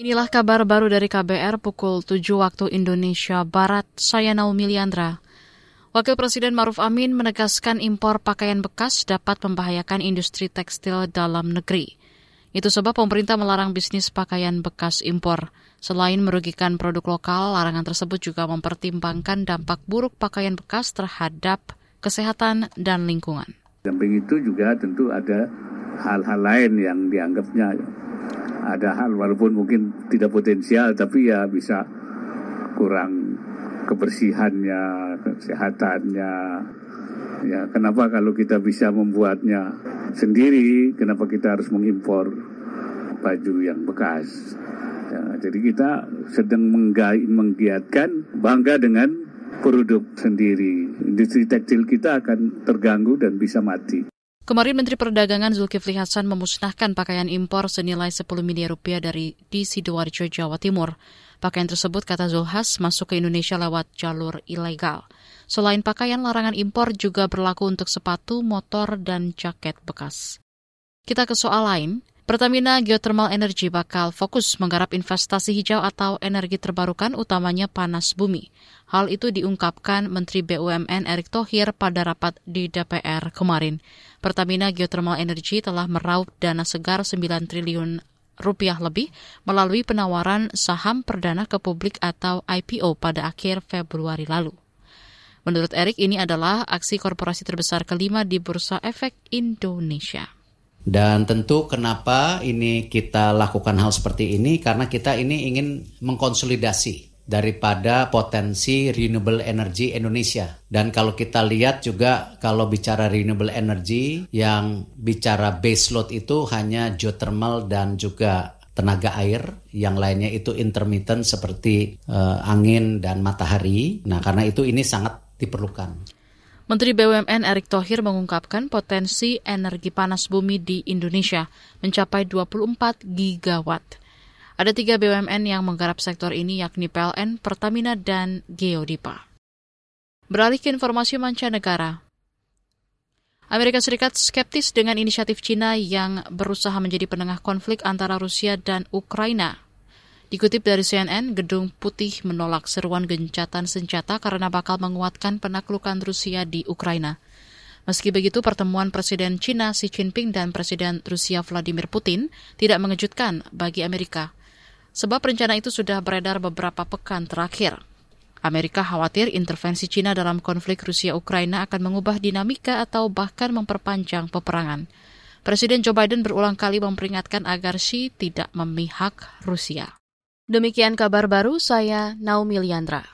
Inilah kabar baru dari KBR pukul 7 waktu Indonesia Barat. Saya Naomi Liandra. Wakil Presiden Maruf Amin menegaskan impor pakaian bekas dapat membahayakan industri tekstil dalam negeri. Itu sebab pemerintah melarang bisnis pakaian bekas impor. Selain merugikan produk lokal, larangan tersebut juga mempertimbangkan dampak buruk pakaian bekas terhadap kesehatan dan lingkungan. Samping itu juga tentu ada hal-hal lain yang dianggapnya ada hal walaupun mungkin tidak potensial tapi ya bisa kurang kebersihannya, kesehatannya. Ya, kenapa kalau kita bisa membuatnya sendiri, kenapa kita harus mengimpor baju yang bekas? Ya, jadi kita sedang menggiatkan bangga dengan produk sendiri. Industri tekstil kita akan terganggu dan bisa mati. Kemarin Menteri Perdagangan Zulkifli Hasan memusnahkan pakaian impor senilai 10 miliar rupiah dari di Sidoarjo, Jawa Timur. Pakaian tersebut, kata Zulhas, masuk ke Indonesia lewat jalur ilegal. Selain pakaian, larangan impor juga berlaku untuk sepatu, motor, dan jaket bekas. Kita ke soal lain. Pertamina Geothermal Energy bakal fokus menggarap investasi hijau atau energi terbarukan utamanya panas bumi. Hal itu diungkapkan Menteri BUMN Erick Thohir pada rapat di DPR kemarin. Pertamina Geothermal Energy telah meraup dana segar 9 triliun rupiah lebih melalui penawaran saham perdana ke publik atau IPO pada akhir Februari lalu. Menurut Erick, ini adalah aksi korporasi terbesar kelima di Bursa Efek Indonesia. Dan tentu kenapa ini kita lakukan hal seperti ini karena kita ini ingin mengkonsolidasi daripada potensi renewable energy Indonesia. Dan kalau kita lihat juga kalau bicara renewable energy yang bicara base load itu hanya geothermal dan juga tenaga air, yang lainnya itu intermittent seperti uh, angin dan matahari. Nah, karena itu ini sangat diperlukan. Menteri BUMN Erick Thohir mengungkapkan potensi energi panas bumi di Indonesia mencapai 24 gigawatt. Ada tiga BUMN yang menggarap sektor ini yakni PLN, Pertamina, dan Geodipa. Beralih ke informasi mancanegara, Amerika Serikat skeptis dengan inisiatif Cina yang berusaha menjadi penengah konflik antara Rusia dan Ukraina. Dikutip dari CNN, Gedung Putih menolak seruan gencatan senjata karena bakal menguatkan penaklukan Rusia di Ukraina. Meski begitu, pertemuan Presiden China Xi Jinping dan Presiden Rusia Vladimir Putin tidak mengejutkan bagi Amerika. Sebab rencana itu sudah beredar beberapa pekan terakhir. Amerika khawatir intervensi China dalam konflik Rusia-Ukraina akan mengubah dinamika atau bahkan memperpanjang peperangan. Presiden Joe Biden berulang kali memperingatkan agar Xi tidak memihak Rusia. Demikian kabar baru saya Naomi Liandra.